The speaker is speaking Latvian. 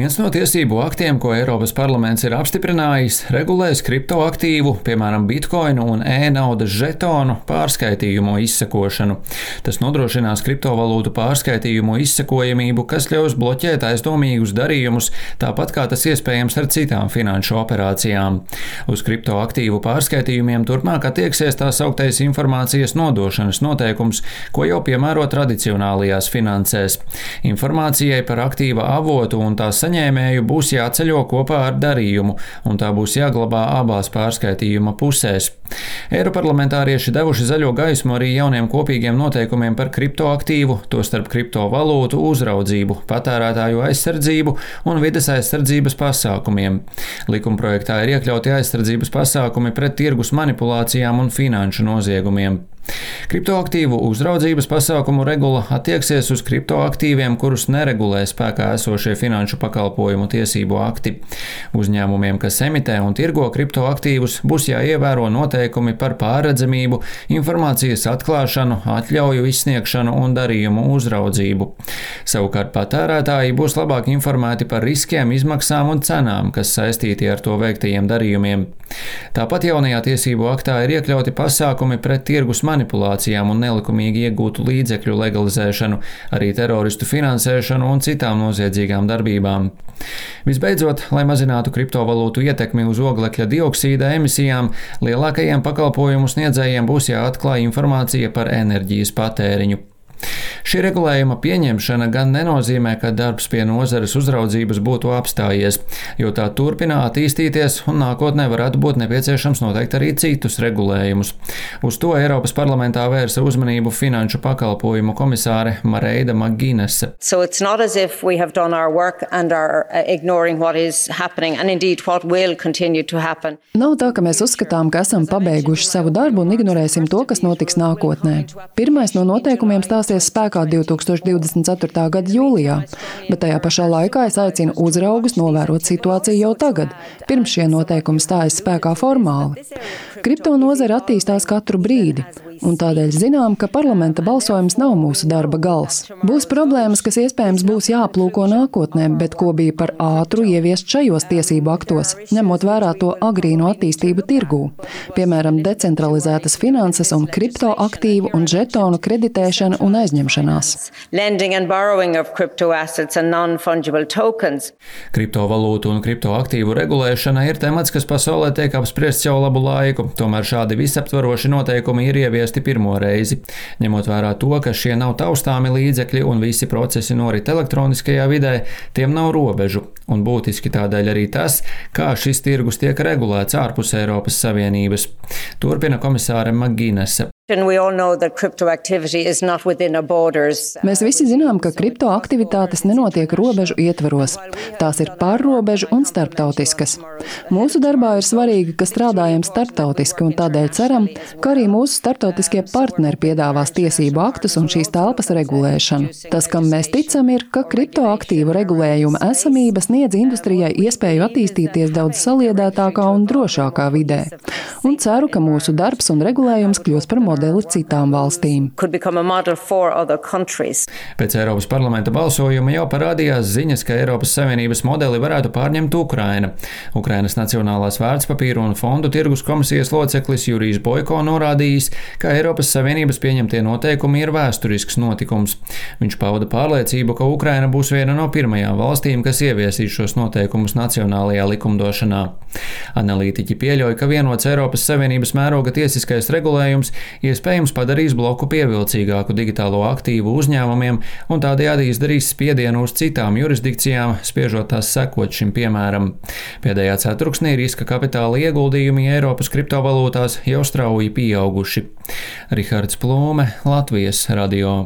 Viens no tiesību aktiem, ko Eiropas parlaments ir apstiprinājis, regulēs kriptoaktīvu, piemēram, bitkoinu un e-naudas žetonu pārskaitījumu izsekošanu. Tas nodrošinās kriptovalūtu pārskaitījumu izsekojamību, kas ļaus bloķēt aizdomīgus darījumus, tāpat kā tas iespējams ar citām finanšu operācijām. Uz kriptoaktīvu pārskaitījumiem turpmāk attieksies tā sauktais informācijas nodošanas noteikums, ko jau piemēro tradicionālajās finansēs. Informācijai par aktīva avotu un tās saņēmēju būs jāceļo kopā ar darījumu, un tā būs jāglabā abās pārskaitījuma pusēs. Eiroparlamentārieši devuši zaļo gaismu arī jauniem kopīgiem noteikumiem par kriptoaktīvu, tostarp kriptovalūtu uzraudzību, patērētāju aizsardzību un vides aizsardzības pasākumiem. Likumprojektā ir iekļauti aizsardzības pasākumi pret tirgus manipulācijām un finanšu noziegumiem. Kriptoaktīvu uzraudzības pasākumu regula attieksies uz kriptoaktīviem, kurus neregulē spēkā esošie finanšu pakalpojumu tiesību akti. Uzņēmumiem, kas emitē un tirgo kriptoaktīvus, būs jāievēro noteikumi par pārredzamību, informācijas atklāšanu, atļauju izsniegšanu un darījumu uzraudzību. Savukārt patērētāji būs labāk informēti par riskiem, izmaksām un cenām, kas saistīti ar to veiktajiem darījumiem. Tāpat jaunajā tiesību aktā ir iekļauti pasākumi pret tirgus manipulācijām un nelikumīgi iegūtu līdzekļu legalizēšanu, arī teroristu finansēšanu un citām noziedzīgām darbībām. Visbeidzot, lai mazinātu kriptovalūtu ietekmi uz oglekļa dioksīda emisijām, lielākajiem pakalpojumu sniedzējiem būs jāatklāj informācija par enerģijas patēriņu. Šī regulējuma pieņemšana gan nenozīmē, ka darbs pie nozares uzraudzības būtu apstājies, jo tā turpina attīstīties un nākotnē varētu būt nepieciešams noteikt arī citus regulējumus. Uz to Eiropas parlamentā vērsa uzmanību finanšu pakalpojumu komisāre Mareida Maginese. So Nav tā, ka mēs uzskatām, ka esam pabeiguši savu darbu un ignorēsim to, kas notiks nākotnē. Pirmais no noteikumiem stāsies spēkā 2024. gada jūlijā, bet tajā pašā laikā es aicinu uzraugus novērot situāciju jau tagad, pirms šie noteikumi stājas spēkā formāli. Kripto nozara attīstās katru brīdi, un tādēļ zinām, ka parlamenta balsojums nav mūsu darba gals. Būs problēmas, kas iespējams būs jāplūko nākotnē, bet ko bija par ātru ieviest šajos tiesību aktos, ņemot vērā to agrīno attīstību tirgū, piemēram, decentralizētas finanses un kriptoaktīvu un žetonu kreditēšana un aizņemšanās. Kriptovalūtu un kriptoaktīvu regulēšana ir temats, kas pasaulē tiek apspriests jau labu laiku, tomēr šādi visaptvaroši noteikumi ir ieviesti ieviesti pirmo reizi. Ņemot vērā to, ka šie nav taustāmi līdzekļi un visi procesi norit elektroniskajā vidē, tiem nav robežu, un būtiski tādēļ arī tas, kā šis tirgus tiek regulēts ārpus Eiropas Savienības. Turpina komisāre Magīnese. Mēs visi zinām, ka kriptoaktivitātes nenotiek robežu ietvaros. Tās ir pārrobežu un starptautiskas. Mūsu darbā ir svarīgi, ka strādājam starptautiski, un tādēļ ceram, ka arī mūsu starptautiskie partneri piedāvās tiesību aktus un šīs telpas regulēšanu. Tas, kam mēs ticam, ir, ka kriptoaktīvu regulējuma esamība sniedz industrijai iespēju attīstīties daudz saliedētākā un drošākā vidē. Un ceru, ka mūsu darbs un regulējums kļūs par modeli modeli citām valstīm. Pēc Eiropas parlamenta balsojuma jau parādījās ziņas, ka Eiropas Savienības modeli varētu pārņemt Ukraina. Ukrainas Nacionālās vērtspapīru un fondu tirgus komisijas loceklis Jurijs Boiko norādījis, ka Eiropas Savienības pieņemtie noteikumi ir vēsturisks notikums. Viņš pauda pārliecību, ka Ukraina būs viena no pirmajām valstīm, kas ieviesīs šos noteikumus nacionālajā likumdošanā. Analītiķi pieļauj, ka vienots Eiropas Savienības mēroga tiesiskais regulējums iespējams padarīs bloku pievilcīgāku digitālo aktīvu uzņēmumiem un tādējādi izdarīs spiedienu uz citām jurisdikcijām, spiežot tās sekot šim piemēram. Pēdējā ceturksnī riska kapitāla ieguldījumi Eiropas kriptovalūtās jau strauji pieauguši. Rihards Plūme, Latvijas radio.